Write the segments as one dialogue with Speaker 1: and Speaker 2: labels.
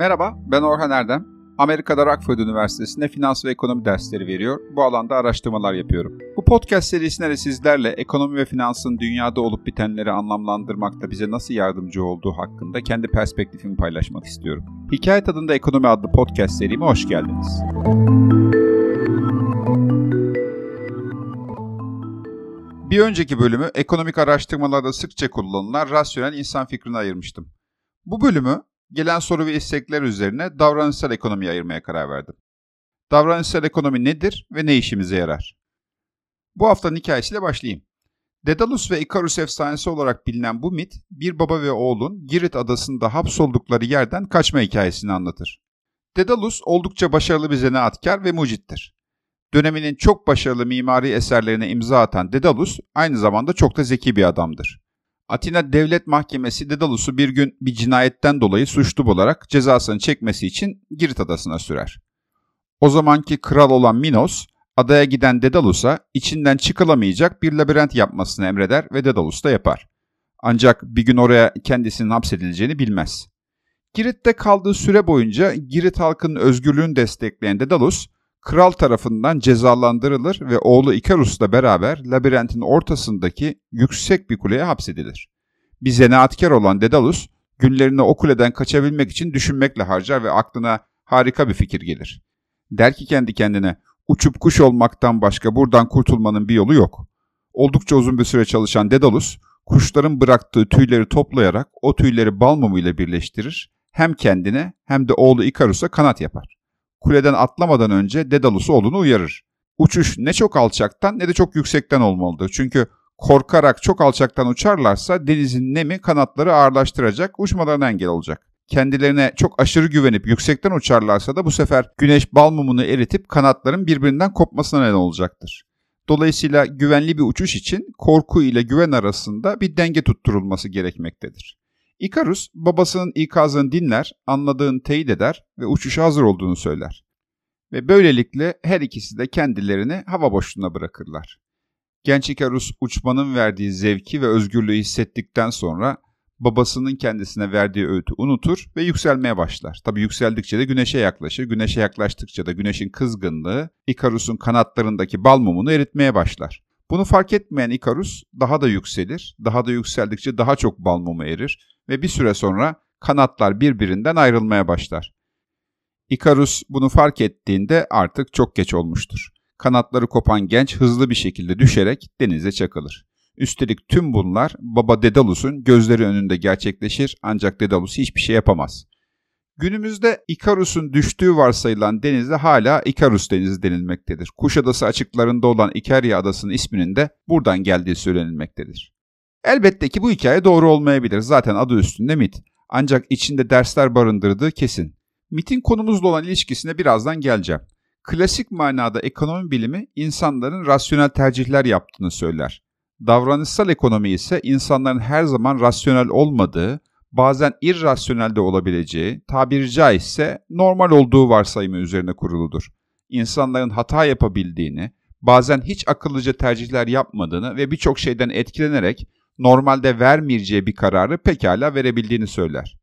Speaker 1: Merhaba, ben Orhan Erdem. Amerika'da Rockford Üniversitesi'nde finans ve ekonomi dersleri veriyor. Bu alanda araştırmalar yapıyorum. Bu podcast serisinde de sizlerle ekonomi ve finansın dünyada olup bitenleri anlamlandırmakta bize nasıl yardımcı olduğu hakkında kendi perspektifimi paylaşmak istiyorum. Hikaye Tadında Ekonomi adlı podcast serime hoş geldiniz. Bir önceki bölümü ekonomik araştırmalarda sıkça kullanılan rasyonel insan fikrine ayırmıştım. Bu bölümü gelen soru ve istekler üzerine davranışsal ekonomiye ayırmaya karar verdim. Davranışsal ekonomi nedir ve ne işimize yarar? Bu haftanın hikayesiyle başlayayım. Dedalus ve Ikarus efsanesi olarak bilinen bu mit, bir baba ve oğlun Girit adasında hapsoldukları yerden kaçma hikayesini anlatır. Dedalus oldukça başarılı bir zanaatkar ve mucittir. Döneminin çok başarılı mimari eserlerine imza atan Dedalus aynı zamanda çok da zeki bir adamdır. Atina Devlet Mahkemesi Dedalus'u bir gün bir cinayetten dolayı suçlu bularak cezasını çekmesi için Girit adasına sürer. O zamanki kral olan Minos, adaya giden Dedalus'a içinden çıkılamayacak bir labirent yapmasını emreder ve Dedalus da yapar. Ancak bir gün oraya kendisinin hapsedileceğini bilmez. Girit'te kaldığı süre boyunca Girit halkının özgürlüğünü destekleyen Dedalus, kral tarafından cezalandırılır ve oğlu Ikarus'la beraber labirentin ortasındaki yüksek bir kuleye hapsedilir. Bir zanaatkar olan Dedalus, günlerini o kuleden kaçabilmek için düşünmekle harcar ve aklına harika bir fikir gelir. Der ki kendi kendine, uçup kuş olmaktan başka buradan kurtulmanın bir yolu yok. Oldukça uzun bir süre çalışan Dedalus, kuşların bıraktığı tüyleri toplayarak o tüyleri bal mumuyla birleştirir, hem kendine hem de oğlu Ikarus'a kanat yapar kuleden atlamadan önce Dedalus oğlunu uyarır. Uçuş ne çok alçaktan ne de çok yüksekten olmalıdır. Çünkü korkarak çok alçaktan uçarlarsa denizin nemi kanatları ağırlaştıracak, uçmalarına engel olacak. Kendilerine çok aşırı güvenip yüksekten uçarlarsa da bu sefer güneş bal mumunu eritip kanatların birbirinden kopmasına neden olacaktır. Dolayısıyla güvenli bir uçuş için korku ile güven arasında bir denge tutturulması gerekmektedir. Ikarus babasının ikazını dinler, anladığını teyit eder ve uçuşa hazır olduğunu söyler. Ve böylelikle her ikisi de kendilerini hava boşluğuna bırakırlar. Genç Ikarus uçmanın verdiği zevki ve özgürlüğü hissettikten sonra babasının kendisine verdiği öğütü unutur ve yükselmeye başlar. Tabi yükseldikçe de güneşe yaklaşır. Güneşe yaklaştıkça da güneşin kızgınlığı Ikarus'un kanatlarındaki bal mumunu eritmeye başlar. Bunu fark etmeyen Ikarus daha da yükselir. Daha da yükseldikçe daha çok bal mumu erir ve bir süre sonra kanatlar birbirinden ayrılmaya başlar. Ikarus bunu fark ettiğinde artık çok geç olmuştur. Kanatları kopan genç hızlı bir şekilde düşerek denize çakılır. Üstelik tüm bunlar baba Dedalus'un gözleri önünde gerçekleşir ancak Dedalus hiçbir şey yapamaz. Günümüzde Ikarus'un düştüğü varsayılan denize hala Ikarus Denizi denilmektedir. Kuşadası açıklarında olan Ikaria Adası'nın isminin de buradan geldiği söylenilmektedir. Elbette ki bu hikaye doğru olmayabilir. Zaten adı üstünde mit. Ancak içinde dersler barındırdığı kesin. MIT'in konumuzla olan ilişkisine birazdan geleceğim. Klasik manada ekonomi bilimi insanların rasyonel tercihler yaptığını söyler. Davranışsal ekonomi ise insanların her zaman rasyonel olmadığı, bazen irrasyonel de olabileceği, tabiri caizse normal olduğu varsayımı üzerine kuruludur. İnsanların hata yapabildiğini, bazen hiç akıllıca tercihler yapmadığını ve birçok şeyden etkilenerek normalde vermeyeceği bir kararı pekala verebildiğini söyler.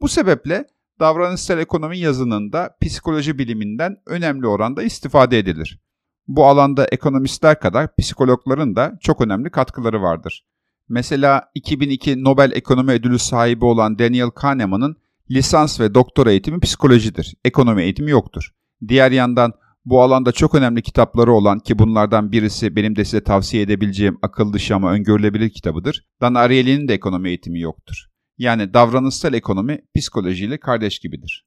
Speaker 1: Bu sebeple davranışsal ekonomi yazınında psikoloji biliminden önemli oranda istifade edilir. Bu alanda ekonomistler kadar psikologların da çok önemli katkıları vardır. Mesela 2002 Nobel Ekonomi Ödülü sahibi olan Daniel Kahneman'ın lisans ve doktora eğitimi psikolojidir. Ekonomi eğitimi yoktur. Diğer yandan bu alanda çok önemli kitapları olan ki bunlardan birisi benim de size tavsiye edebileceğim akıl dışı ama öngörülebilir kitabıdır. Dan Ariely'nin de ekonomi eğitimi yoktur. Yani davranışsal ekonomi psikolojiyle kardeş gibidir.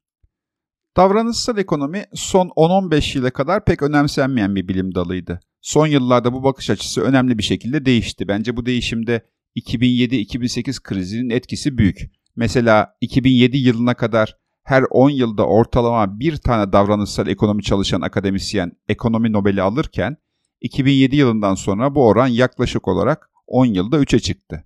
Speaker 1: Davranışsal ekonomi son 10-15 yıla kadar pek önemsenmeyen bir bilim dalıydı. Son yıllarda bu bakış açısı önemli bir şekilde değişti. Bence bu değişimde 2007-2008 krizinin etkisi büyük. Mesela 2007 yılına kadar her 10 yılda ortalama bir tane davranışsal ekonomi çalışan akademisyen ekonomi Nobel'i alırken 2007 yılından sonra bu oran yaklaşık olarak 10 yılda 3'e çıktı.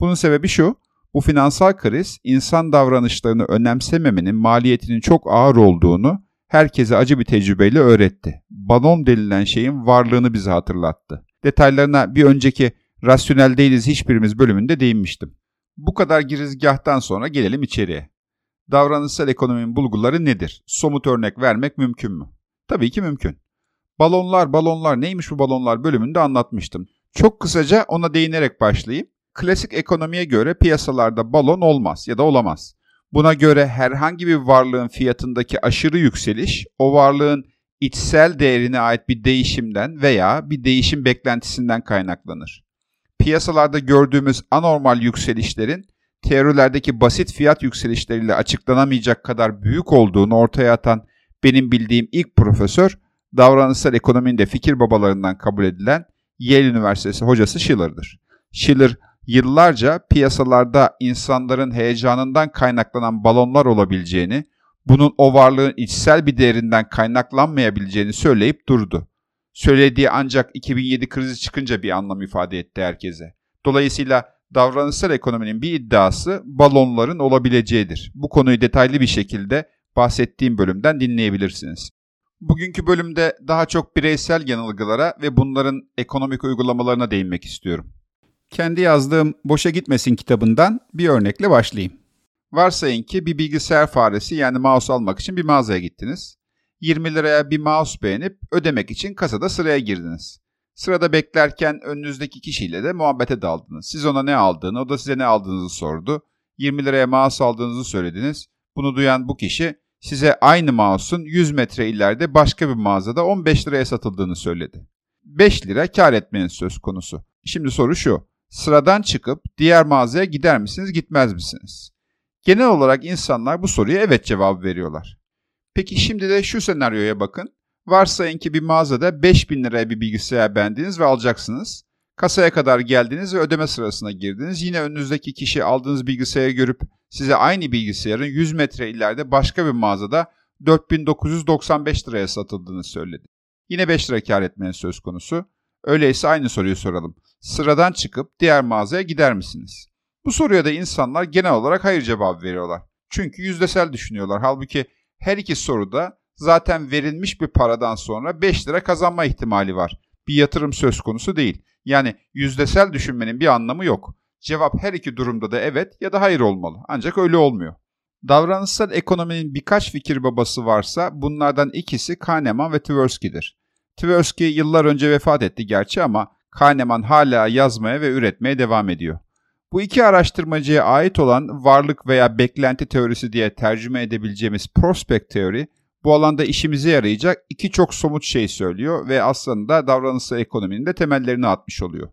Speaker 1: Bunun sebebi şu, bu finansal kriz insan davranışlarını önemsememenin maliyetinin çok ağır olduğunu herkese acı bir tecrübeyle öğretti. Balon denilen şeyin varlığını bize hatırlattı. Detaylarına bir önceki rasyonel değiliz hiçbirimiz bölümünde değinmiştim. Bu kadar girizgahtan sonra gelelim içeriye. Davranışsal ekonominin bulguları nedir? Somut örnek vermek mümkün mü? Tabii ki mümkün. Balonlar, balonlar neymiş bu balonlar bölümünde anlatmıştım. Çok kısaca ona değinerek başlayayım. Klasik ekonomiye göre piyasalarda balon olmaz ya da olamaz. Buna göre herhangi bir varlığın fiyatındaki aşırı yükseliş, o varlığın içsel değerine ait bir değişimden veya bir değişim beklentisinden kaynaklanır. Piyasalarda gördüğümüz anormal yükselişlerin teorilerdeki basit fiyat yükselişleriyle açıklanamayacak kadar büyük olduğunu ortaya atan benim bildiğim ilk profesör, davranışsal ekonominin de fikir babalarından kabul edilen Yale Üniversitesi hocası Schiller'dır. Schiller yıllarca piyasalarda insanların heyecanından kaynaklanan balonlar olabileceğini, bunun o varlığın içsel bir değerinden kaynaklanmayabileceğini söyleyip durdu. Söylediği ancak 2007 krizi çıkınca bir anlam ifade etti herkese. Dolayısıyla davranışsal ekonominin bir iddiası balonların olabileceğidir. Bu konuyu detaylı bir şekilde bahsettiğim bölümden dinleyebilirsiniz. Bugünkü bölümde daha çok bireysel yanılgılara ve bunların ekonomik uygulamalarına değinmek istiyorum. Kendi yazdığım Boşa Gitmesin kitabından bir örnekle başlayayım. Varsayın ki bir bilgisayar faresi yani mouse almak için bir mağazaya gittiniz. 20 liraya bir mouse beğenip ödemek için kasada sıraya girdiniz. Sırada beklerken önünüzdeki kişiyle de muhabbete daldınız. Siz ona ne aldığını, o da size ne aldığınızı sordu. 20 liraya mouse aldığınızı söylediniz. Bunu duyan bu kişi size aynı mouse'un 100 metre ileride başka bir mağazada 15 liraya satıldığını söyledi. 5 lira kar etmeniz söz konusu. Şimdi soru şu. Sıradan çıkıp diğer mağazaya gider misiniz, gitmez misiniz? Genel olarak insanlar bu soruya evet cevabı veriyorlar. Peki şimdi de şu senaryoya bakın. Varsayın ki bir mağazada 5000 liraya bir bilgisayar beğendiniz ve alacaksınız. Kasaya kadar geldiniz ve ödeme sırasına girdiniz. Yine önünüzdeki kişi aldığınız bilgisayarı görüp size aynı bilgisayarın 100 metre ileride başka bir mağazada 4995 liraya satıldığını söyledi. Yine 5 lira kar etmenin söz konusu. Öyleyse aynı soruyu soralım. Sıradan çıkıp diğer mağazaya gider misiniz? Bu soruya da insanlar genel olarak hayır cevabı veriyorlar. Çünkü yüzdesel düşünüyorlar. Halbuki her iki soruda zaten verilmiş bir paradan sonra 5 lira kazanma ihtimali var. Bir yatırım söz konusu değil. Yani yüzdesel düşünmenin bir anlamı yok. Cevap her iki durumda da evet ya da hayır olmalı. Ancak öyle olmuyor. Davranışsal ekonominin birkaç fikir babası varsa bunlardan ikisi Kahneman ve Tversky'dir. Tversky yıllar önce vefat etti gerçi ama Kahneman hala yazmaya ve üretmeye devam ediyor. Bu iki araştırmacıya ait olan varlık veya beklenti teorisi diye tercüme edebileceğimiz prospect teori, bu alanda işimize yarayacak iki çok somut şey söylüyor ve aslında davranışsal ekonominin de temellerini atmış oluyor.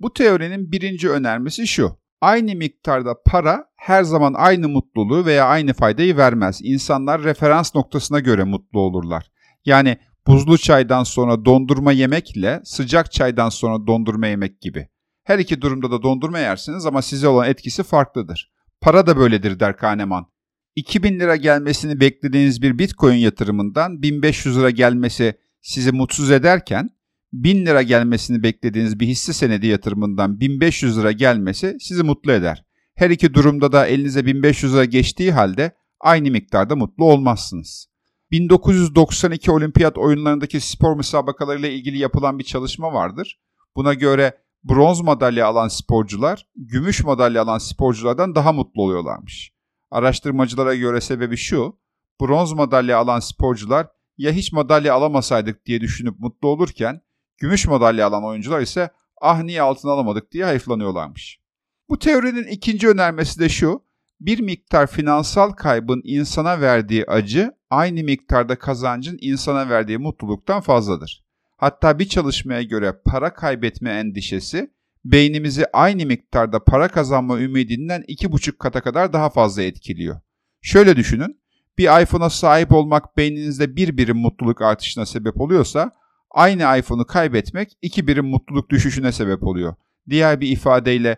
Speaker 1: Bu teorinin birinci önermesi şu. Aynı miktarda para her zaman aynı mutluluğu veya aynı faydayı vermez. İnsanlar referans noktasına göre mutlu olurlar. Yani buzlu çaydan sonra dondurma yemekle sıcak çaydan sonra dondurma yemek gibi. Her iki durumda da dondurma yersiniz ama size olan etkisi farklıdır. Para da böyledir der Kahneman. 2000 lira gelmesini beklediğiniz bir bitcoin yatırımından 1500 lira gelmesi sizi mutsuz ederken 1000 lira gelmesini beklediğiniz bir hisse senedi yatırımından 1500 lira gelmesi sizi mutlu eder. Her iki durumda da elinize 1500 lira geçtiği halde aynı miktarda mutlu olmazsınız. 1992 olimpiyat oyunlarındaki spor müsabakalarıyla ilgili yapılan bir çalışma vardır. Buna göre bronz madalya alan sporcular, gümüş madalya alan sporculardan daha mutlu oluyorlarmış. Araştırmacılara göre sebebi şu, bronz madalya alan sporcular ya hiç madalya alamasaydık diye düşünüp mutlu olurken, gümüş madalya alan oyuncular ise ah niye altın alamadık diye hayıflanıyorlarmış. Bu teorinin ikinci önermesi de şu, bir miktar finansal kaybın insana verdiği acı aynı miktarda kazancın insana verdiği mutluluktan fazladır. Hatta bir çalışmaya göre para kaybetme endişesi beynimizi aynı miktarda para kazanma ümidinden iki buçuk kata kadar daha fazla etkiliyor. Şöyle düşünün, bir iPhone'a sahip olmak beyninizde bir birim mutluluk artışına sebep oluyorsa, aynı iPhone'u kaybetmek iki birim mutluluk düşüşüne sebep oluyor. Diğer bir ifadeyle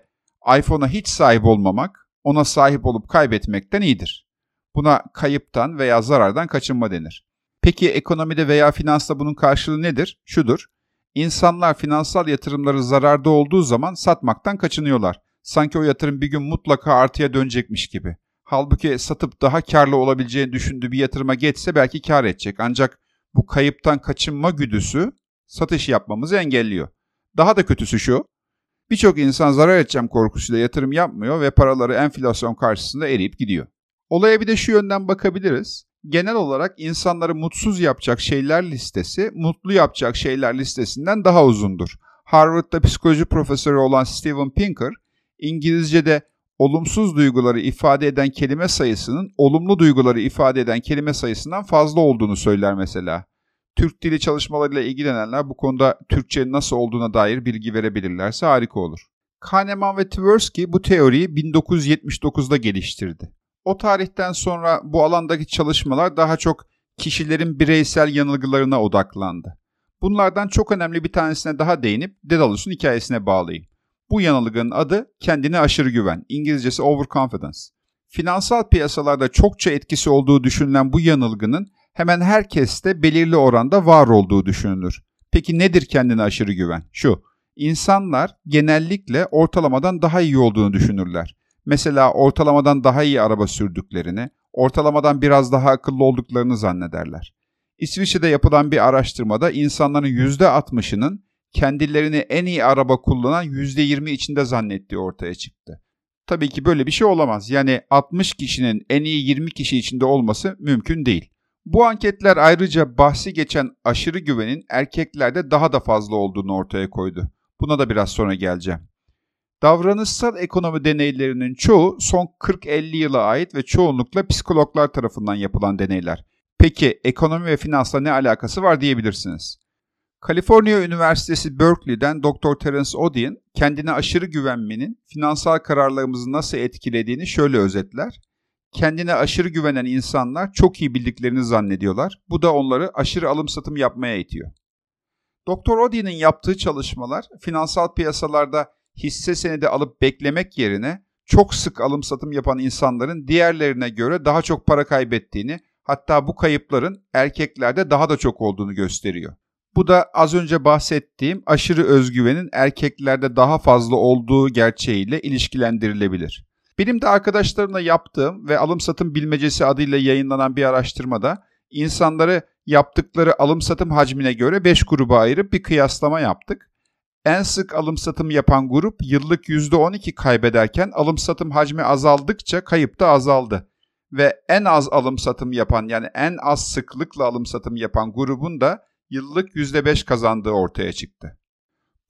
Speaker 1: iPhone'a hiç sahip olmamak, ona sahip olup kaybetmekten iyidir. Buna kayıptan veya zarardan kaçınma denir. Peki ekonomide veya finansta bunun karşılığı nedir? Şudur. İnsanlar finansal yatırımları zararda olduğu zaman satmaktan kaçınıyorlar. Sanki o yatırım bir gün mutlaka artıya dönecekmiş gibi. Halbuki satıp daha karlı olabileceğini düşündüğü bir yatırıma geçse belki kar edecek. Ancak bu kayıptan kaçınma güdüsü satış yapmamızı engelliyor. Daha da kötüsü şu, birçok insan zarar edeceğim korkusuyla yatırım yapmıyor ve paraları enflasyon karşısında eriyip gidiyor. Olaya bir de şu yönden bakabiliriz. Genel olarak insanları mutsuz yapacak şeyler listesi, mutlu yapacak şeyler listesinden daha uzundur. Harvard'da psikoloji profesörü olan Steven Pinker, İngilizce'de olumsuz duyguları ifade eden kelime sayısının olumlu duyguları ifade eden kelime sayısından fazla olduğunu söyler mesela. Türk dili çalışmalarıyla ilgilenenler bu konuda Türkçenin nasıl olduğuna dair bilgi verebilirlerse harika olur. Kahneman ve Tversky bu teoriyi 1979'da geliştirdi. O tarihten sonra bu alandaki çalışmalar daha çok kişilerin bireysel yanılgılarına odaklandı. Bunlardan çok önemli bir tanesine daha değinip Daedalus hikayesine bağlayayım. Bu yanılgının adı kendine aşırı güven, İngilizcesi overconfidence. Finansal piyasalarda çokça etkisi olduğu düşünülen bu yanılgının hemen herkeste belirli oranda var olduğu düşünülür. Peki nedir kendine aşırı güven? Şu, insanlar genellikle ortalamadan daha iyi olduğunu düşünürler. Mesela ortalamadan daha iyi araba sürdüklerini, ortalamadan biraz daha akıllı olduklarını zannederler. İsviçre'de yapılan bir araştırmada insanların %60'ının kendilerini en iyi araba kullanan %20 içinde zannettiği ortaya çıktı. Tabii ki böyle bir şey olamaz. Yani 60 kişinin en iyi 20 kişi içinde olması mümkün değil. Bu anketler ayrıca bahsi geçen aşırı güvenin erkeklerde daha da fazla olduğunu ortaya koydu. Buna da biraz sonra geleceğim. Davranışsal ekonomi deneylerinin çoğu son 40-50 yıla ait ve çoğunlukla psikologlar tarafından yapılan deneyler. Peki ekonomi ve finansla ne alakası var diyebilirsiniz. Kaliforniya Üniversitesi Berkeley'den Dr. Terence Odin kendine aşırı güvenmenin finansal kararlarımızı nasıl etkilediğini şöyle özetler. Kendine aşırı güvenen insanlar çok iyi bildiklerini zannediyorlar. Bu da onları aşırı alım satım yapmaya itiyor. Dr. Odin'in yaptığı çalışmalar finansal piyasalarda hisse senedi alıp beklemek yerine çok sık alım satım yapan insanların diğerlerine göre daha çok para kaybettiğini, hatta bu kayıpların erkeklerde daha da çok olduğunu gösteriyor. Bu da az önce bahsettiğim aşırı özgüvenin erkeklerde daha fazla olduğu gerçeğiyle ilişkilendirilebilir. Benim de arkadaşlarımla yaptığım ve alım satım bilmecesi adıyla yayınlanan bir araştırmada insanları yaptıkları alım satım hacmine göre 5 gruba ayırıp bir kıyaslama yaptık. En sık alım satım yapan grup yıllık %12 kaybederken alım satım hacmi azaldıkça kayıp da azaldı. Ve en az alım satım yapan yani en az sıklıkla alım satım yapan grubun da yıllık %5 kazandığı ortaya çıktı.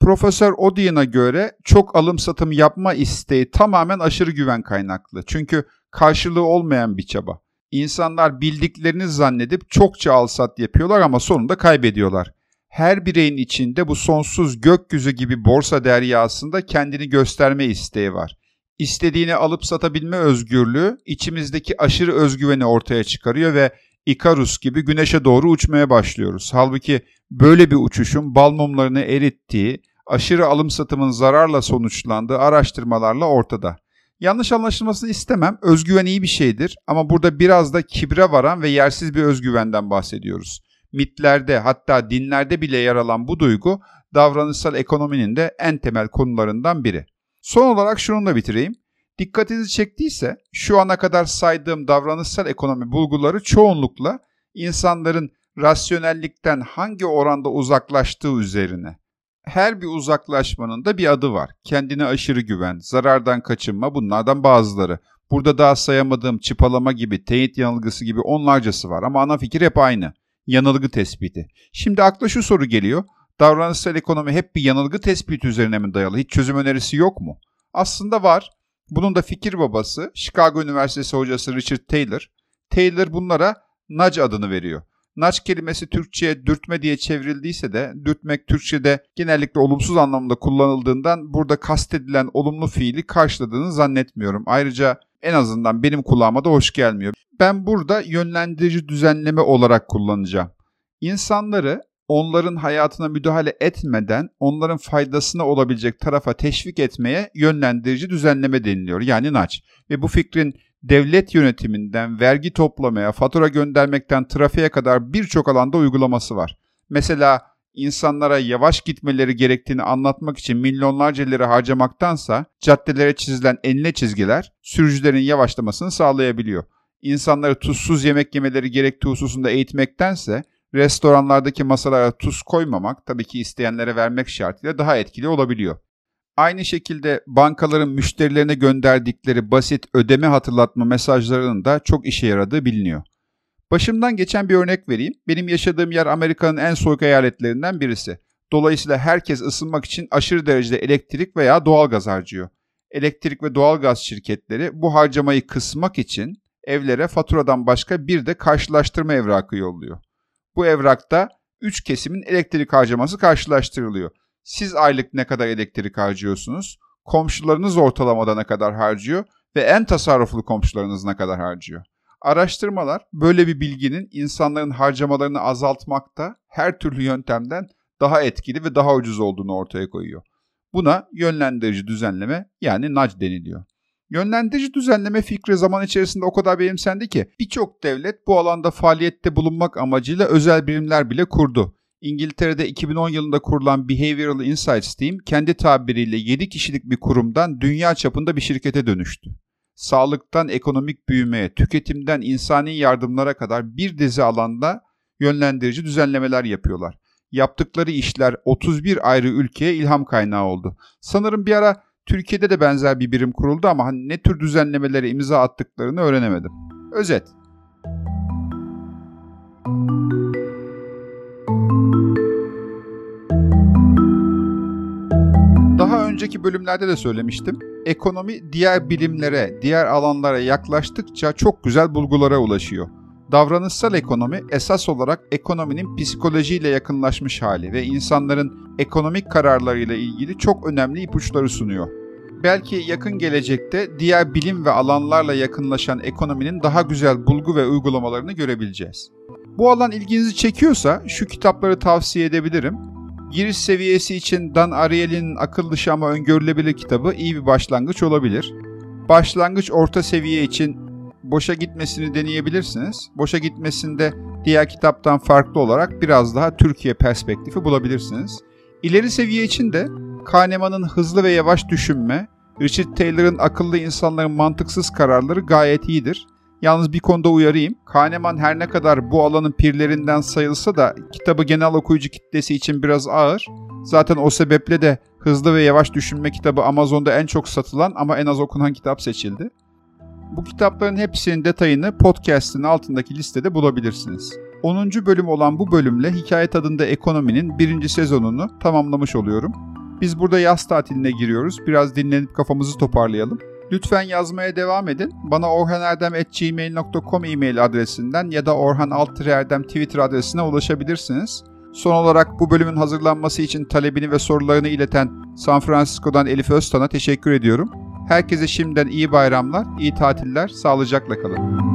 Speaker 1: Profesör Odian'a göre çok alım satım yapma isteği tamamen aşırı güven kaynaklı. Çünkü karşılığı olmayan bir çaba. İnsanlar bildiklerini zannedip çokça al sat yapıyorlar ama sonunda kaybediyorlar. Her bireyin içinde bu sonsuz gökyüzü gibi borsa deryasında kendini gösterme isteği var. İstediğini alıp satabilme özgürlüğü içimizdeki aşırı özgüveni ortaya çıkarıyor ve Ikarus gibi güneşe doğru uçmaya başlıyoruz. Halbuki böyle bir uçuşun bal mumlarını erittiği, aşırı alım satımın zararla sonuçlandığı araştırmalarla ortada. Yanlış anlaşılmasını istemem. Özgüven iyi bir şeydir ama burada biraz da kibre varan ve yersiz bir özgüvenden bahsediyoruz. Mitlerde hatta dinlerde bile yer alan bu duygu davranışsal ekonominin de en temel konularından biri. Son olarak şununla bitireyim. Dikkatinizi çektiyse şu ana kadar saydığım davranışsal ekonomi bulguları çoğunlukla insanların rasyonellikten hangi oranda uzaklaştığı üzerine. Her bir uzaklaşmanın da bir adı var. Kendine aşırı güven, zarardan kaçınma bunlardan bazıları. Burada daha sayamadığım çıpalama gibi, teyit yanılgısı gibi onlarcası var ama ana fikir hep aynı. Yanılgı tespiti. Şimdi akla şu soru geliyor. Davranışsal ekonomi hep bir yanılgı tespiti üzerine mi dayalı? Hiç çözüm önerisi yok mu? Aslında var. Bunun da fikir babası Chicago Üniversitesi hocası Richard Taylor. Taylor bunlara nudge adını veriyor. Nudge kelimesi Türkçe'ye dürtme diye çevrildiyse de dürtmek Türkçe'de genellikle olumsuz anlamda kullanıldığından burada kastedilen olumlu fiili karşıladığını zannetmiyorum. Ayrıca en azından benim kulağıma da hoş gelmiyor. Ben burada yönlendirici düzenleme olarak kullanacağım. İnsanları onların hayatına müdahale etmeden onların faydasına olabilecek tarafa teşvik etmeye yönlendirici düzenleme deniliyor. Yani naç. Ve bu fikrin devlet yönetiminden vergi toplamaya, fatura göndermekten trafiğe kadar birçok alanda uygulaması var. Mesela insanlara yavaş gitmeleri gerektiğini anlatmak için milyonlarca lira harcamaktansa caddelere çizilen enine çizgiler sürücülerin yavaşlamasını sağlayabiliyor. İnsanları tuzsuz yemek yemeleri gerektiği hususunda eğitmektense restoranlardaki masalara tuz koymamak tabii ki isteyenlere vermek şartıyla daha etkili olabiliyor. Aynı şekilde bankaların müşterilerine gönderdikleri basit ödeme hatırlatma mesajlarının da çok işe yaradığı biliniyor. Başımdan geçen bir örnek vereyim. Benim yaşadığım yer Amerika'nın en soğuk eyaletlerinden birisi. Dolayısıyla herkes ısınmak için aşırı derecede elektrik veya doğalgaz harcıyor. Elektrik ve doğalgaz şirketleri bu harcamayı kısmak için evlere faturadan başka bir de karşılaştırma evrakı yolluyor. Bu evrakta 3 kesimin elektrik harcaması karşılaştırılıyor. Siz aylık ne kadar elektrik harcıyorsunuz? Komşularınız ortalamada ne kadar harcıyor? Ve en tasarruflu komşularınız ne kadar harcıyor? Araştırmalar böyle bir bilginin insanların harcamalarını azaltmakta her türlü yöntemden daha etkili ve daha ucuz olduğunu ortaya koyuyor. Buna yönlendirici düzenleme yani nudge deniliyor. Yönlendirici düzenleme fikri zaman içerisinde o kadar benimsendi ki birçok devlet bu alanda faaliyette bulunmak amacıyla özel birimler bile kurdu. İngiltere'de 2010 yılında kurulan Behavioral Insights Team kendi tabiriyle 7 kişilik bir kurumdan dünya çapında bir şirkete dönüştü. Sağlıktan ekonomik büyümeye, tüketimden insani yardımlara kadar bir dizi alanda yönlendirici düzenlemeler yapıyorlar. Yaptıkları işler 31 ayrı ülkeye ilham kaynağı oldu. Sanırım bir ara Türkiye'de de benzer bir birim kuruldu ama hani ne tür düzenlemelere imza attıklarını öğrenemedim. Özet. Daha önceki bölümlerde de söylemiştim. Ekonomi diğer bilimlere, diğer alanlara yaklaştıkça çok güzel bulgulara ulaşıyor. Davranışsal ekonomi esas olarak ekonominin psikolojiyle yakınlaşmış hali ve insanların ekonomik kararlarıyla ilgili çok önemli ipuçları sunuyor. Belki yakın gelecekte diğer bilim ve alanlarla yakınlaşan ekonominin daha güzel bulgu ve uygulamalarını görebileceğiz. Bu alan ilginizi çekiyorsa şu kitapları tavsiye edebilirim. Giriş seviyesi için Dan Ariely'nin akıl dışı ama öngörülebilir kitabı iyi bir başlangıç olabilir. Başlangıç orta seviye için boşa gitmesini deneyebilirsiniz. Boşa gitmesinde diğer kitaptan farklı olarak biraz daha Türkiye perspektifi bulabilirsiniz. İleri seviye için de Kahneman'ın hızlı ve yavaş düşünme, Richard Taylor'ın akıllı insanların mantıksız kararları gayet iyidir. Yalnız bir konuda uyarayım. Kahneman her ne kadar bu alanın pirlerinden sayılsa da kitabı genel okuyucu kitlesi için biraz ağır. Zaten o sebeple de Hızlı ve Yavaş Düşünme kitabı Amazon'da en çok satılan ama en az okunan kitap seçildi. Bu kitapların hepsinin detayını podcast'ın altındaki listede bulabilirsiniz. 10. bölüm olan bu bölümle Hikaye Tadında Ekonomi'nin birinci sezonunu tamamlamış oluyorum. Biz burada yaz tatiline giriyoruz. Biraz dinlenip kafamızı toparlayalım. Lütfen yazmaya devam edin. Bana orhanerdem.gmail.com e-mail adresinden ya da orhanaltırerdem Twitter adresine ulaşabilirsiniz. Son olarak bu bölümün hazırlanması için talebini ve sorularını ileten San Francisco'dan Elif Öztan'a teşekkür ediyorum. Herkese şimdiden iyi bayramlar, iyi tatiller, sağlıcakla kalın.